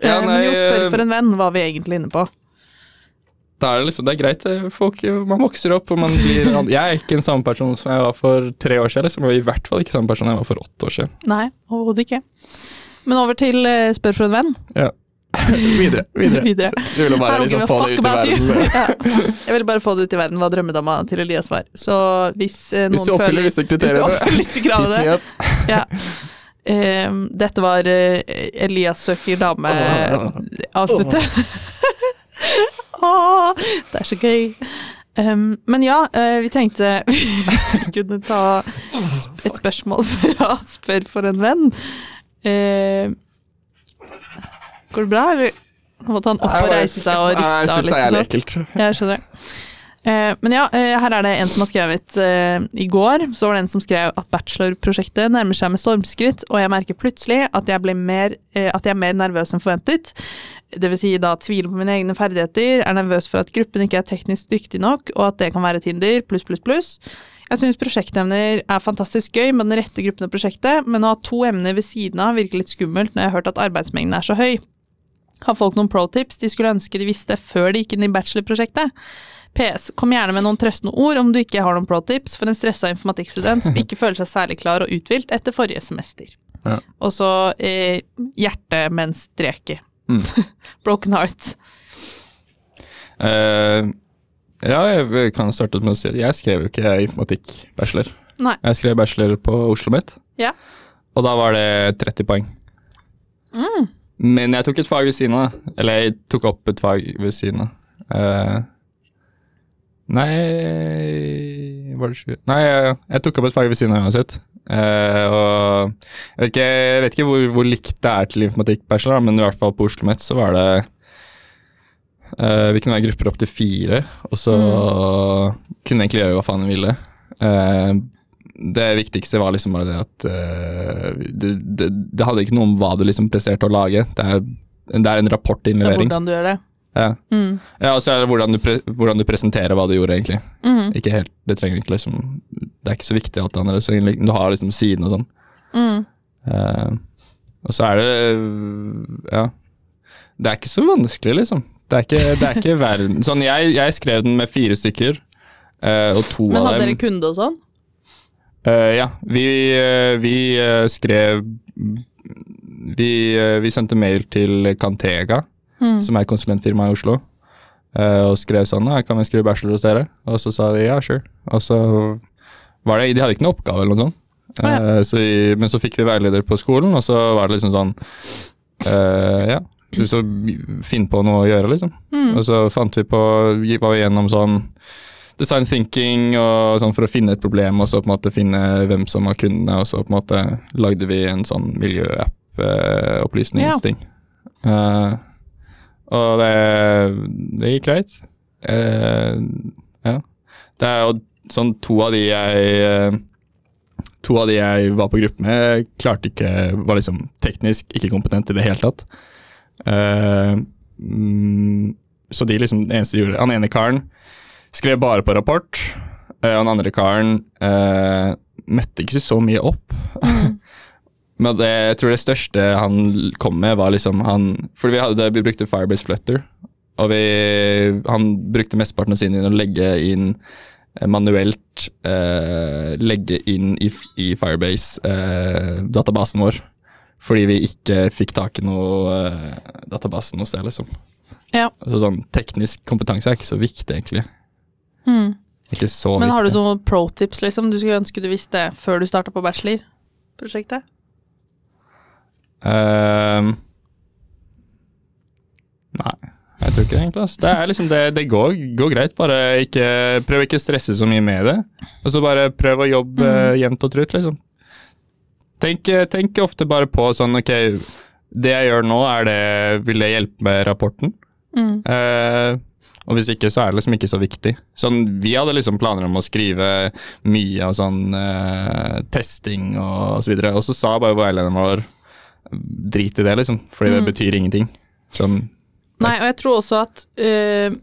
Ja, nei, Men jo, spør eh, for en venn var vi egentlig inne på. Da er det liksom, det er greit. eh, Folk, man vokser opp, og man blir Jeg er ikke en samme person som jeg var for tre år siden, liksom, og i hvert fall ikke samme person jeg var for åtte år siden. Nei, overhodet ikke. Men over til uh, spør for en venn. Ja. videre. videre. Videre. Du ville bare liksom få det ut i verden. ja. Jeg ville bare få det ut i verden hva drømmedama til Elias var. Så hvis uh, noen Hvis du oppfyller disse kriteriene. Hvis du oppfyller disse kravene hit ja. um, Dette var uh, Elias søker dame-avsnittet. Det er så gøy. Um, men ja, eh, vi tenkte vi kunne ta et spørsmål fra Spør for en venn. Uh, går det bra, eller? Nå måtte han opp og reise seg og Jeg riste av syns det litt. er jævlig sånn. ekkelt. Jeg skjønner. Eh, men ja, eh, her er det en som har skrevet eh, I går så var det en som skrev at bachelorprosjektet nærmer seg med stormskritt, og jeg merker plutselig at jeg, mer, at jeg er mer nervøs enn forventet. Det vil si da tviler på mine egne ferdigheter, er nervøs for at gruppen ikke er teknisk dyktig nok, og at det kan være et hinder, pluss, pluss, pluss. Jeg syns prosjektemner er fantastisk gøy med den rette gruppen og prosjektet, men å ha to emner ved siden av virker litt skummelt når jeg har hørt at arbeidsmengden er så høy. Har folk noen pro-tips de skulle ønske de visste før de gikk inn i bachelorprosjektet? PS. Kom gjerne med noen trøstende ord om du ikke har noen pro-tips for en stressa informatikkstudent som ikke føler seg særlig klar og uthvilt etter forrige semester. Ja. Og så eh, hjerte med en strek. Mm. Broken heart. Uh, ja, jeg kan starte med å si at jeg skrev jo ikke informatikk-bachelor. Jeg skrev bachelor på Oslo mitt, Ja. og da var det 30 poeng. Mm. Men jeg tok et fag ved siden av. Eller jeg tok opp et fag ved siden av. Eh, nei Var det 20? Nei, jeg, jeg tok opp et fag ved siden av uansett. Eh, og jeg vet ikke, jeg vet ikke hvor, hvor likt det er til informatikk-bachelor, men i hvert fall på Oslo OsloMet så var det eh, Vi kunne være grupper opp til fire, og så kunne vi egentlig gjøre hva faen vi ville. Eh, det viktigste var liksom bare det at uh, det, det, det hadde ikke noe om hva du liksom presterte å lage. Det er, det er en rapportinnlevering. Det er hvordan du gjør det. Ja. Mm. ja, og så er det hvordan du, hvordan du presenterer hva du gjorde, egentlig. Mm. Ikke helt, Det trenger ikke liksom Det er ikke så viktig alt det andre, så du har liksom siden og sånn. Mm. Uh, og så er det Ja. Det er ikke så vanskelig, liksom. Det er ikke, det er ikke verden Sånn, jeg, jeg skrev den med fire stykker, uh, og to Men hadde dere kunde og sånn? Uh, ja, vi, vi skrev vi, vi sendte mail til Cantega, Mm. som er et konsulentfirma i Oslo, eh, og skrev sånn «Ja, Kan vi skrive bachelor hos dere? Og så sa de ja, sure. Og så var det De hadde ikke noe oppgave eller noe sånt. Oh, ja. Eh, så vi, men så fikk vi veileder på skolen, og så var det liksom sånn eh, Ja, så finn på noe å gjøre, liksom. Mm. Og så fant vi på vi var igjennom sånn design thinking og sånn for å finne et problem, og så på en måte finne hvem som var kundene, og så på en måte lagde vi en sånn miljøapp, eh. Eh, og det, det gikk greit. Uh, ja. Det er jo sånn to av de jeg eh, To av de jeg var på gruppe med, klarte ikke Var liksom teknisk ikke kompetent i det hele tatt. Uh, mm, så de liksom det eneste de gjorde Han ene karen skrev bare på rapport, og den andre karen møtte ikke så mye opp. Men det, jeg tror det største han kom med, var liksom han Fordi vi, hadde, vi brukte Firebase Flutter, og vi, han brukte mesteparten av sin inn å legge inn eh, manuelt eh, legge inn i, i Firebase-databasen vår. Fordi vi ikke fikk tak i noe eh, database noe sted, liksom. Ja. Så sånn teknisk kompetanse er ikke så viktig, egentlig. Mm. Ikke så Men har du noen pro tips, liksom? Du skulle ønske du visste før du starta på bachelorprosjektet? Ehm, nei, jeg tror ikke det, egentlig. Det liksom det, det går, går greit. Bare ikke, prøv ikke å stresse så mye med det. Og så bare prøv å jobbe eh, jevnt og trutt, liksom. Tenk, tenk ofte bare på sånn ok, det jeg gjør nå, er det, vil det hjelpe med rapporten? Mm. Uh, og hvis ikke, så er det liksom ikke så viktig. Sånn, vi hadde liksom planer om å skrive mye av sånn uh, testing og, og så videre, og så sa bare veilederen vår drit i det, liksom, fordi det Mm. betyr ingenting. Sånn, Nei, og jeg tror også at uh,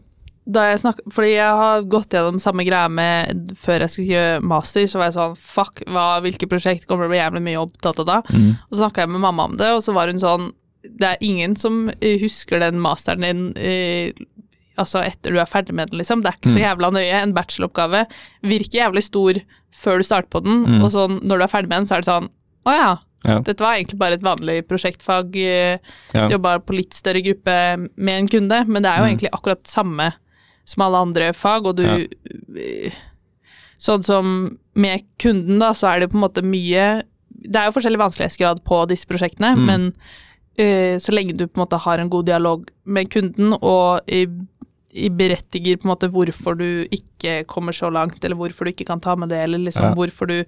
da jeg snakk, Fordi jeg har gått gjennom samme greia med Før jeg skulle skrive master, så var jeg sånn Fuck, hva, hvilke prosjekt kommer det å bli jævlig mye jobb, da, da, da. mm, Og så snakka jeg med mamma om det, og så var hun sånn Det er ingen som eh, husker den masteren din uh, altså etter du er ferdig med den, liksom. Det er ikke så Mm. jævla nøye. En bacheloroppgave virker jævlig stor før du starter på den, Mm. og sånn når du er ferdig med den, så er det sånn Å ja. Ja. Dette var egentlig bare et vanlig prosjektfag. eh, ja. Jobba på litt større gruppe med en kunde, men det er jo Mm. egentlig akkurat samme som alle andre fag, og du Ja. eh, Sånn som med kunden, da, så er det på en måte mye Det er jo forskjellig vanskelighetsgrad på disse prosjektene, Mm. men uh, så lenge du på en måte har en god dialog med kunden og i, i berettiger på en måte hvorfor du ikke kommer så langt, eller hvorfor du ikke kan ta med det, eller liksom Ja. hvorfor du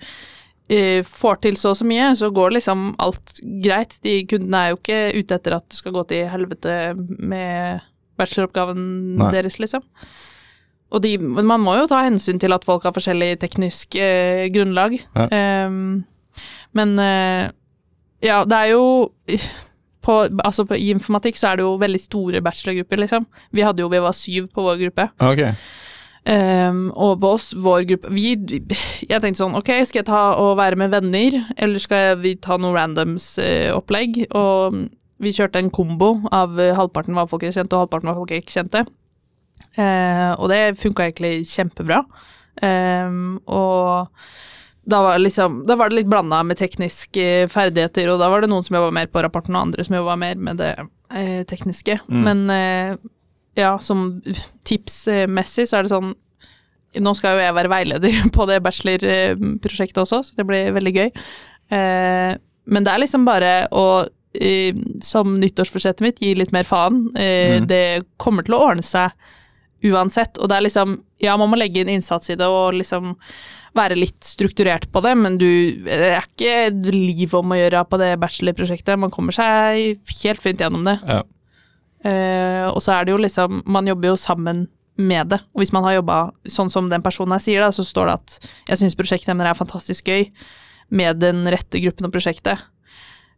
får til så og så mye, så går liksom alt greit. De kundene er jo ikke ute etter at det skal gå til helvete med bacheloroppgaven Nei. deres, liksom. Og de, man må jo ta hensyn til at folk har forskjellig teknisk eh, grunnlag. Ja. Ehm, men eh, ja, det er jo på, altså på, I informatikk så er det jo veldig store bachelorgrupper, liksom. Vi hadde jo, vi var syv på vår gruppe. Ok. Ehm, og på oss, vår gruppe vi, Jeg tenkte sånn, ok, skal jeg ta og være med venner, eller skal vi ta noe randoms-opplegg? og vi kjørte en kombo av eh, halvparten var folk jeg kjente, og halvparten var folk jeg ikke kjente. Uh, og det funka egentlig kjempebra. Um, og da var, liksom, da var det litt blanda med tekniske ferdigheter, og da var det noen som jobba mer på rapporten, og andre som jobba mer med det eh, tekniske. Mm. Men eh, ja, som tipsmessig så er det sånn Nå skal jo jeg være veileder på det bachelorprosjektet også, så det blir veldig gøy. Eh, men det er liksom bare å eh, som nyttårsforsettet mitt, gi litt mer faen. Eh, Mm. Det kommer til å ordne seg uansett. Og det er liksom Ja, man må legge inn innsats i det og liksom være litt strukturert på det, men du Det er ikke liv om å gjøre på det bachelorprosjektet. Man kommer seg helt fint gjennom det. Ja. Eh, og så er det jo liksom Man jobber jo sammen med det. Og hvis man har jobba sånn som den personen her sier, da, så står det at jeg syns prosjektemner er fantastisk gøy med den rette gruppen og prosjektet.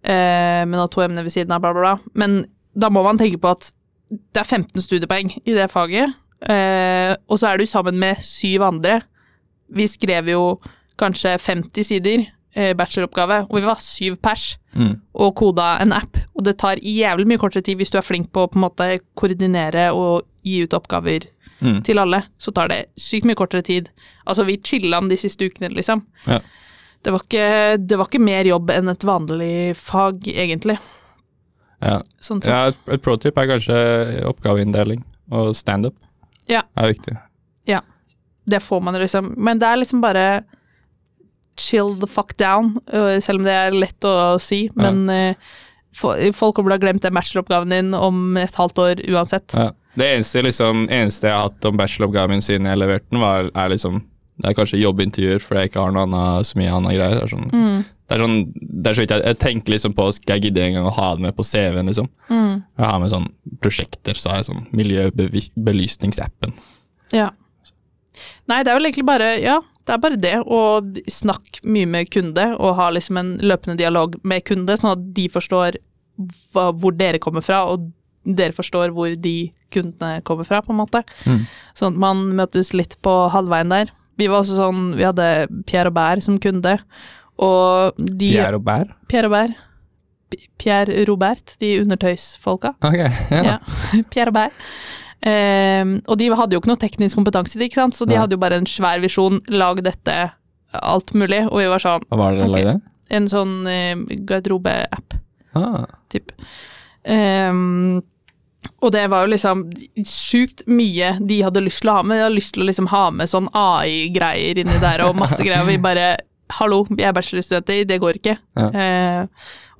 Eh, noen to emner ved siden av, bla, bla, bla. Men da må man tenke på at det er 15 studiepoeng i det faget, eh, og så er du sammen med syv andre. Vi skrev jo kanskje 50 sider bacheloroppgave, og vi var syv pers Mm. og koda en app, og det tar jævlig mye kortere tid hvis du er flink på å på en måte koordinere og gi ut oppgaver Mm. til alle, så tar det sykt mye kortere tid. Altså, vi chilla de siste ukene, liksom. Ja. Det var, ikke, det var ikke mer jobb enn et vanlig fag, egentlig. Ja. Sånn ja, et, et pro-tip er kanskje oppgaveinndeling og standup. Ja. er viktig. Det får man liksom. Men det er liksom bare chill the fuck down, øh, selv om det er lett å si. Men øh, folk kommer til å ha glemt den bacheloroppgaven din om et halvt år uansett. Ja. Det eneste, liksom, eneste jeg har hatt om bacheloroppgaven min siden jeg leverte den, var, er liksom Det er kanskje jobbintervjuer fordi jeg ikke har noe annet, så mye annet greier. Det er sånn, Mm. det er sånn, det er så vidt jeg, jeg tenker liksom på Skal jeg gidde en gang å ha det med på CV-en, liksom? Mm. Jeg har med sånn prosjekter, så har jeg sånn miljøbelysningsappen. Ja. Nei, det er vel egentlig bare Ja, det er bare det. å snakke mye med kunde, og ha liksom en løpende dialog med kunde, sånn at de forstår hva, hvor dere kommer fra, og dere forstår hvor de kundene kommer fra, på en måte. Mm. Sånn at man møtes litt på halvveien der. Vi var også sånn Vi hadde Pierre og Bær som kunde, og de Pierre og Bær? Pierre og Bær. Pierre Robert, de undertøysfolka. Ok, ja. Ja. Pierre og Bær. Ehm, og de hadde jo ikke noe teknisk kompetanse, ikke sant? så de Nei. hadde jo bare en svær visjon, lag dette, alt mulig, og vi var sånn, Hva var det dere Ok. lagde? en sånn eh, garderobe-app, Ah. typ. Ehm, og det var jo liksom sjukt mye de hadde lyst til å ha med, de hadde lyst til å liksom ha med sånn AI-greier inni der, og masse greier, og vi bare, hallo, vi er bachelorstudenter, det går ikke. Ja. Eh,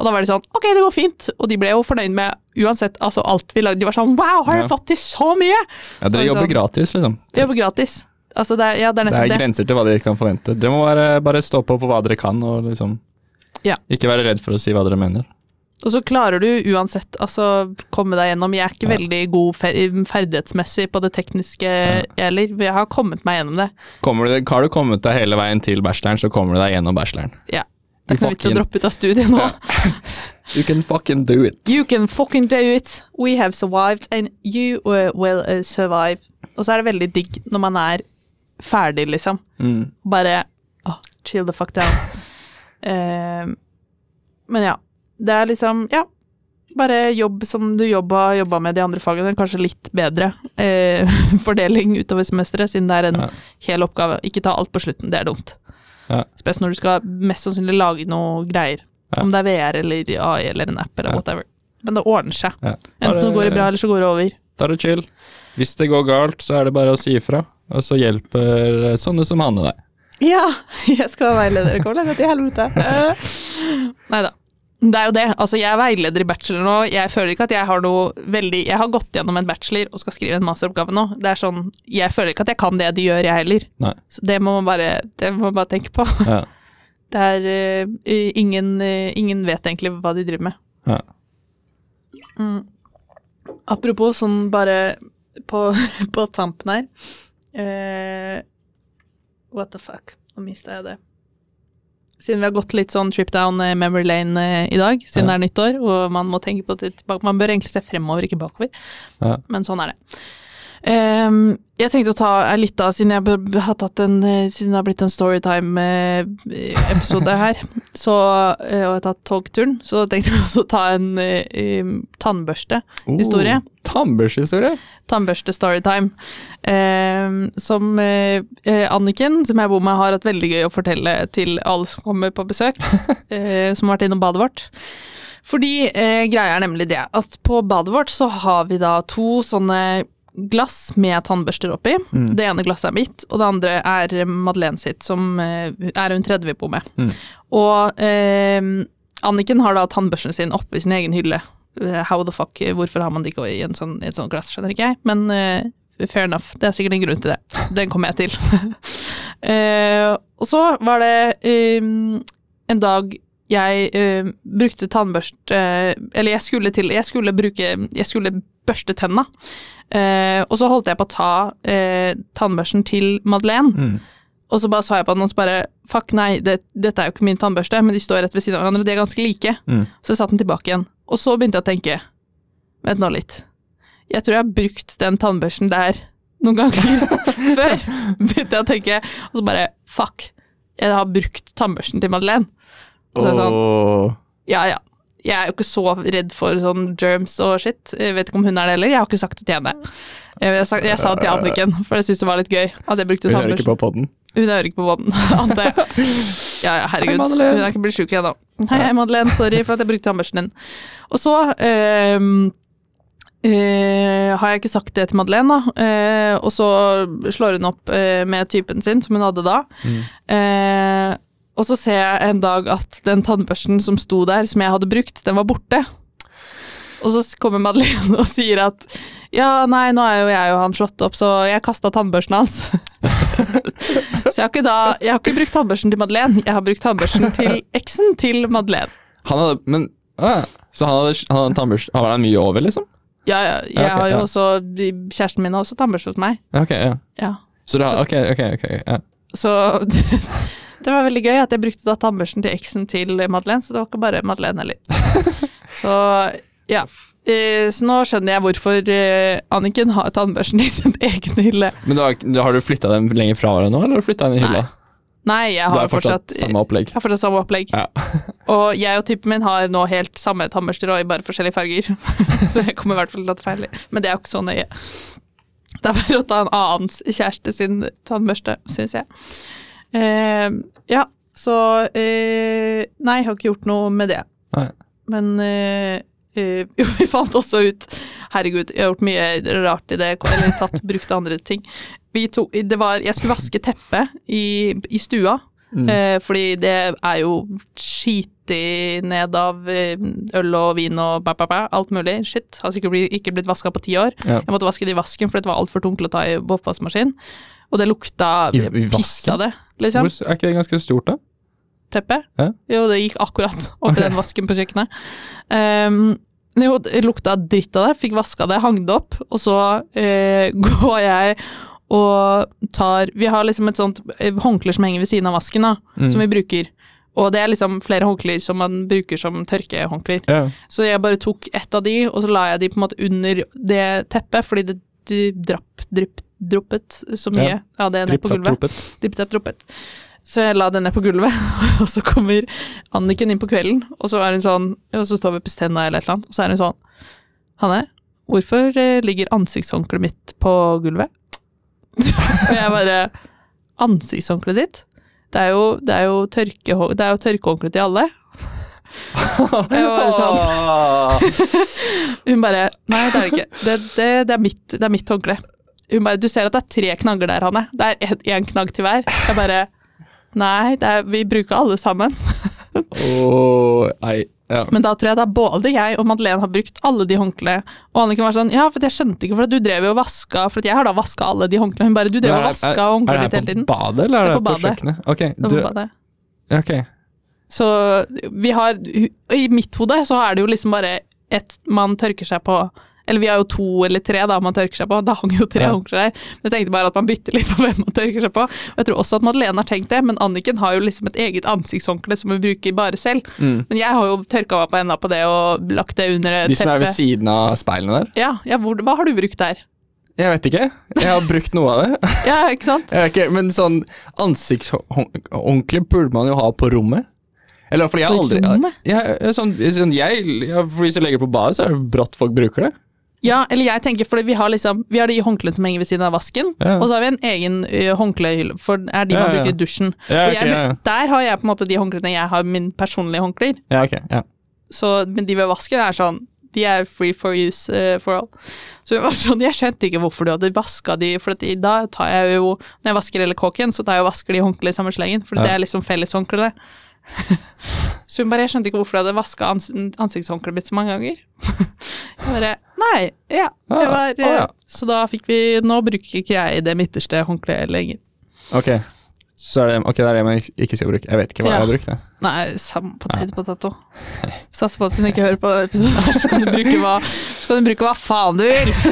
og da var de sånn, ok, det går fint, og de ble jo fornøyd med uansett, altså alt vi lagde, de var sånn, wow, har Ja. dere fått til så mye? Ja, dere Sånn. jobber gratis, liksom. De jobber gratis. Altså, det er, ja, det er Det er grenser til hva de kan forvente. Dere må bare, bare stå på på hva dere kan, og liksom Ja. ikke være redd for å si hva dere mener. Og så klarer du uansett, altså, komme deg gjennom. Jeg er ikke Ja. veldig god fer ferdighetsmessig på det tekniske, heller. Jeg har kommet meg gjennom det. Du, har du kommet deg hele veien til bacheloren, så kommer du deg gjennom bacheloren. Ja. Det er ikke noe vits å droppe ut av studiet nå. You can fucking do it. You can fucking do it. We have survived, and you uh, will uh, survive. Og så er det veldig digg når man er ferdig, liksom. Mm. Bare oh, chill the fuck down. uh, men ja. Det er liksom, ja. Bare jobb som du jobba, jobba med de andre fagene, kanskje litt bedre eh, fordeling utover semesteret, siden det er en Ja. hel oppgave. Ikke ta alt på slutten, det er dumt. Ja. Spesielt når du skal mest sannsynlig lage noe greier. Ja. Om det er VR eller AI eller en app eller Ja. whatever. Men det ordner seg. Ja. Enten så går det bra, eller så går det over. Ta det chill. Hvis det går galt, så er det bare å si ifra, og så hjelper sånne som Hanne deg. Ja, jeg skal være veileder. Kom deg til helvete. Nei da. Det er jo det. Altså, jeg er veileder i bachelor nå. Jeg føler ikke at jeg har noe veldig Jeg har gått gjennom en bachelor og skal skrive en masteroppgave nå. Det er sånn Jeg føler ikke at jeg kan det de gjør, jeg heller. Nei. Så det må man bare, det må man bare tenke på. Ja. Det er uh, ingen, uh, ingen vet egentlig hva de driver med. Ja. Mm. Apropos sånn bare på, på tampen her uh, What the fuck? Nå mista jeg det. Siden vi har gått litt sånn trip down eh, memory lane eh, i dag, siden Ja. det er nyttår, og man må tenke på det tilbake Man bør egentlig se fremover, ikke bakover, Ja. men sånn er det. Ehm, jeg tenkte å ta ei lita, siden jeg har tatt en eh, Siden det har blitt en Storytime-episode her, så, eh, og jeg har tatt togturen, så tenkte jeg også å ta en eh, tannbørstehistorie. tannbørste. Historie. Oh, Tannbørstehistorie? Tannbørste Storytime. Um, som eh, eh, Anniken, som jeg bor med, har hatt veldig gøy å fortelle til alle som kommer på besøk, uh, som har vært innom badet vårt. Fordi eh, greia er nemlig det at på badet vårt så har vi da to sånne glass med tannbørster oppi. Mm. Det ene glasset er mitt, og det andre er Madeleine sitt, som eh, er hun tredje vi bor med. Mm. Og eh, Anniken har da tannbørsten sin oppi sin egen hylle. Eh, How the fuck, hvorfor har man det ikke i, en sånn, i et sånt glass, skjønner ikke jeg, men eh, fair enough. Det er sikkert en grunn til det. Den kommer jeg til. Eh, og så var det um, en dag jeg uh, brukte tannbørste Eller jeg skulle til Jeg skulle bruke Jeg skulle børste tenna. Uh, og så holdt jeg på å ta tannbørsten til Madeleine. Mm. Og så bare sa jeg på den, og så bare Fuck, nei, det, dette er jo ikke min tannbørste, men de står rett ved siden av hverandre, og de er ganske like. Mm. Så jeg satte den tilbake igjen. Og så begynte jeg å tenke Vent nå litt. Jeg tror jeg har brukt den tannbørsten der noen ganger før. Begynte jeg å tenke, og så bare Fuck. jeg har brukt tannbørsten til Madeleine. Og så er det sånn, ja ja. Jeg er jo ikke så redd for sånn germs og shit. Jeg vet ikke om hun er det heller. Jeg har ikke sagt det til henne. Jeg, sa, jeg sa det til Anniken, for jeg syntes det var litt gøy at jeg brukte hører ikke på podden. Hun hører ikke på poden, antar jeg. Ja, ja, herregud. Hei, Hun er ikke blitt sjuk ennå. Hei, hei, Madeleine. Sorry for at jeg brukte tannbørsten din. Og så ehm, eh, har jeg ikke sagt det til Madeleine, da. Eh, og så slår hun opp eh, med typen sin, som hun hadde da. Mm. Og så ser jeg en dag at den tannbørsten som sto der, som jeg hadde brukt, den var borte. Og så kommer Madeleine og sier at ja, nei, nå er jo jeg og han slått opp, så jeg kasta tannbørsten hans. så jeg har, da, jeg har ikke brukt tannbørsten til Madeleine, jeg har brukt tannbørsten til eksen til Madeleine. Han hadde Men ah, Så han hadde, han hadde en tannbørste Har han mye over, liksom? Ja, ja, jeg Ja, okay, har jo ja. også Kjæresten min har også tannbørste hos meg. Ja, Ok, ja. Ja. Så har Så- Ok, ok, ok. Ja. Så det var veldig gøy at jeg brukte da tannbørsten til eksen til Madeleine, så det var ikke bare Madeleine heller. så ja. Eh, Så nå skjønner jeg hvorfor eh, Anniken har tannbørsten i sin egen hylle. Men da, har, du- flytta dem lenger fra hverandre nå, eller har du flytta den i hylla? Nei, jeg har har fortsatt fortsatt, samme opplegg? jeg har fortsatt samme opplegg. Ja. Og jeg og typen min har nå helt samme tannbørster og i bare forskjellige farger. så jeg kommer i hvert fall til å ta feil. Men det er jo ikke så nøye. Det er bare å ta en annens kjæreste sin tannbørste, syns jeg. Eh, ja, så eh, Nei, jeg har ikke gjort noe med det. Nei. Men eh, eh, jo, vi fant også ut Herregud, jeg har gjort mye rart i det, eller tatt, brukt andre ting. Det var, jeg skulle vaske teppet i, i stua, Mm. eh, fordi det er jo skitig ned av eh, øl og vin og bæ, bæ, bæ, alt mulig. Shit. Har sikkert ikke blitt vaska på ti år. Ja. Jeg måtte vaske det i vasken, for det var altfor tungt å ta i oppvaskmaskin. Og det lukta piss av det, liksom. Hvor, er ikke det ganske stort, da? Teppet. Ja. Jo, det gikk akkurat over okay. den vasken på kjøkkenet. Um, jo, det lukta dritt av det, fikk vaska det, hang det opp, og så uh, går jeg og tar Vi har liksom et sånt eh, håndkle som henger ved siden av vasken, da, Mm. som vi bruker. Og det er liksom flere håndklær som man bruker som tørkehåndklær. Ja. Så jeg bare tok ett av de, og så la jeg de på en måte under det teppet, fordi det, det drapp, drypp, droppet så mye Ja. av det ned på gulvet. troppet. Dipp, dapp, droppet. Så jeg la det ned på gulvet, og så kommer Anniken inn på kvelden, og så er hun sånn, og så står vi på stenda eller et eller annet, og så er hun sånn Hanne, hvorfor eh, ligger ansiktshåndkleet mitt på gulvet? og jeg bare Ansiktshåndkleet ditt? Det er jo, det er jo, tørke, det er jo tørkehåndkle til alle. det var sånn, hun bare Nei, det er det ikke. Det, det, det, er, mitt, det er mitt håndkle. Hun bare Du ser at det er tre knagger der, Hanne. Det er én knagg til hver. Jeg bare Nei, det er, vi bruker alle sammen. Åh, nei. Ja. Men da tror jeg da både jeg og Madeleine har brukt alle de håndklærne. Og Anniken var sånn Ja, for jeg skjønte ikke, for at du drev jo og vaska For jeg har da vaska alle de håndklærne. Hun bare Du drev og Men ditt hele tiden. er det her på badet, eller er Det er på på, kjøkkenet? Ok, Det du, på bare det. ja, ok. Så vi har I mitt hode så er det jo liksom bare et man tørker seg på Eller vi har jo to eller tre da man tørker seg på. Da hang jo tre Ja. håndklær der. Men jeg tenkte bare at man bytter litt på hvem man tørker seg på. Og jeg tror også at Madeleine har tenkt det, men Anniken har jo liksom et eget ansiktshåndkle som hun bruker bare selv. Mm. Men jeg har jo tørka meg på enda på det og lagt det under teppet. De som er ved siden av speilene der? Ja, ja hvor, hva har du brukt der? Jeg vet ikke. Jeg har brukt noe av det. Ja, ikke sant? Jeg vet ikke, men sånn ansiktshåndkle burde man jo ha på rommet. Eller fordi jeg aldri? Ja, ja, sånn, sånn jeg, jeg, Hvis jeg legger på badet, så er det brått folk bruker det. Ja, eller jeg tenker fordi vi har liksom Vi har de håndklærne som henger ved siden av vasken, Ja. og så har vi en egen ø, håndklehylle, for det er de man Ja, bruker i dusjen. Og jeg. Der har jeg på en måte de håndklærne jeg har min personlige håndklær. Ja, ok, ja. Så, men de ved vasken er sånn De er free for use uh, for all. Så sånn, jeg skjønte ikke hvorfor du hadde vaska de, for at da tar jeg jo Når jeg vasker hele kåken, så tar jeg og vasker de håndklærne i samme slengen, for Ja. det er liksom felleshåndklærne. så hun bare Jeg skjønte ikke hvorfor du hadde vaska ans ansiktshåndkleet mitt så mange ganger. bare Nei, ja. Det Ah, var, ah, ja. eh, Så da fikk vi Nå bruker ikke jeg det midterste håndkleet lenger. Ok, så er det, ok, det er det man ikke- skal bruke. Jeg vet ikke hva Ja. jeg har brukt. Det. Nei, samme potet potato. Satser på at hun ikke hører på denne episoden, så kan du bruke hva, så kan du bruke hva faen du vil.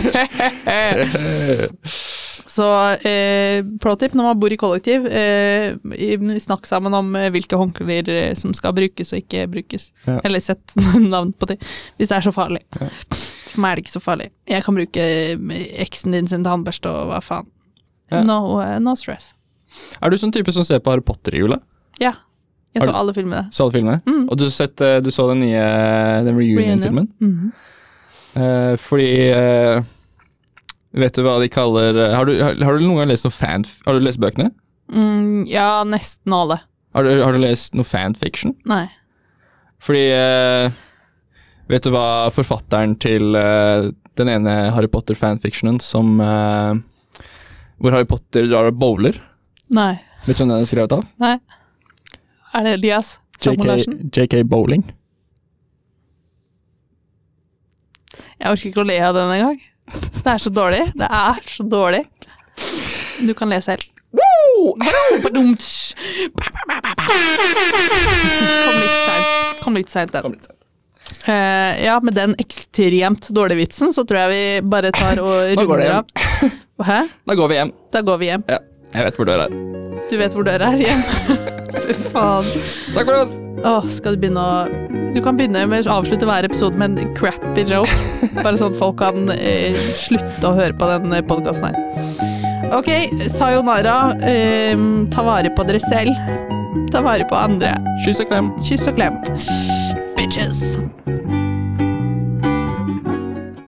så eh, pro-tip når man bor i kollektiv, eh, snakk sammen om eh, hvilke håndklær eh, som skal brukes og ikke brukes. Ja. Eller sett navn på det, hvis det er så farlig. Ja. For meg er det ikke så farlig. Jeg kan bruke eh, eksen din sin tannbørste og hva faen. Ja. No, no stress. Er du sånn type som ser på Harry Potter i jula? Ja. Jeg så alle filmene. Så alle filmene? Mm. Og du, sett, du så den nye den reunion-filmen? Mhm. Eh, fordi eh, Vet du hva de kaller eh, har, du, har, har du noen gang lest noe fan... Har du lest bøkene? mm, ja, nesten alle. Har du, har du lest noe fanfiction? Nei. Fordi eh, Vet du hva forfatteren til eh, den ene Harry Potter-fanfictionen som Hvor Harry Potter drar og bowler? Nei. Vet du hvem den er skrevet av? Nei. Er det Elias Samuel Larsen? JK, JK Bowling. Jeg orker ikke å le av den engang. Det er så dårlig. Det er så dårlig. Du kan lese helt. Kom litt seint. Kom litt seint, den. Eh, ja, med den ekstremt dårlige vitsen, så tror jeg vi bare tar og går det runder av. Hæ? Da går vi hjem. Da går vi hjem. Ja, jeg vet hvor døra er. Du vet hvor døra er hjem. Fy faen. Takk for oss! Åh, skal du begynne å Du kan begynne med å avslutte hver episode med en crappy joke. Bare sånn at folk kan eh, slutte å høre på den podkasten her. Ok, sayonara. Eh, ta vare på dere selv. Ta vare på andre. Kyss og klem. Kyss og klem. Bitches.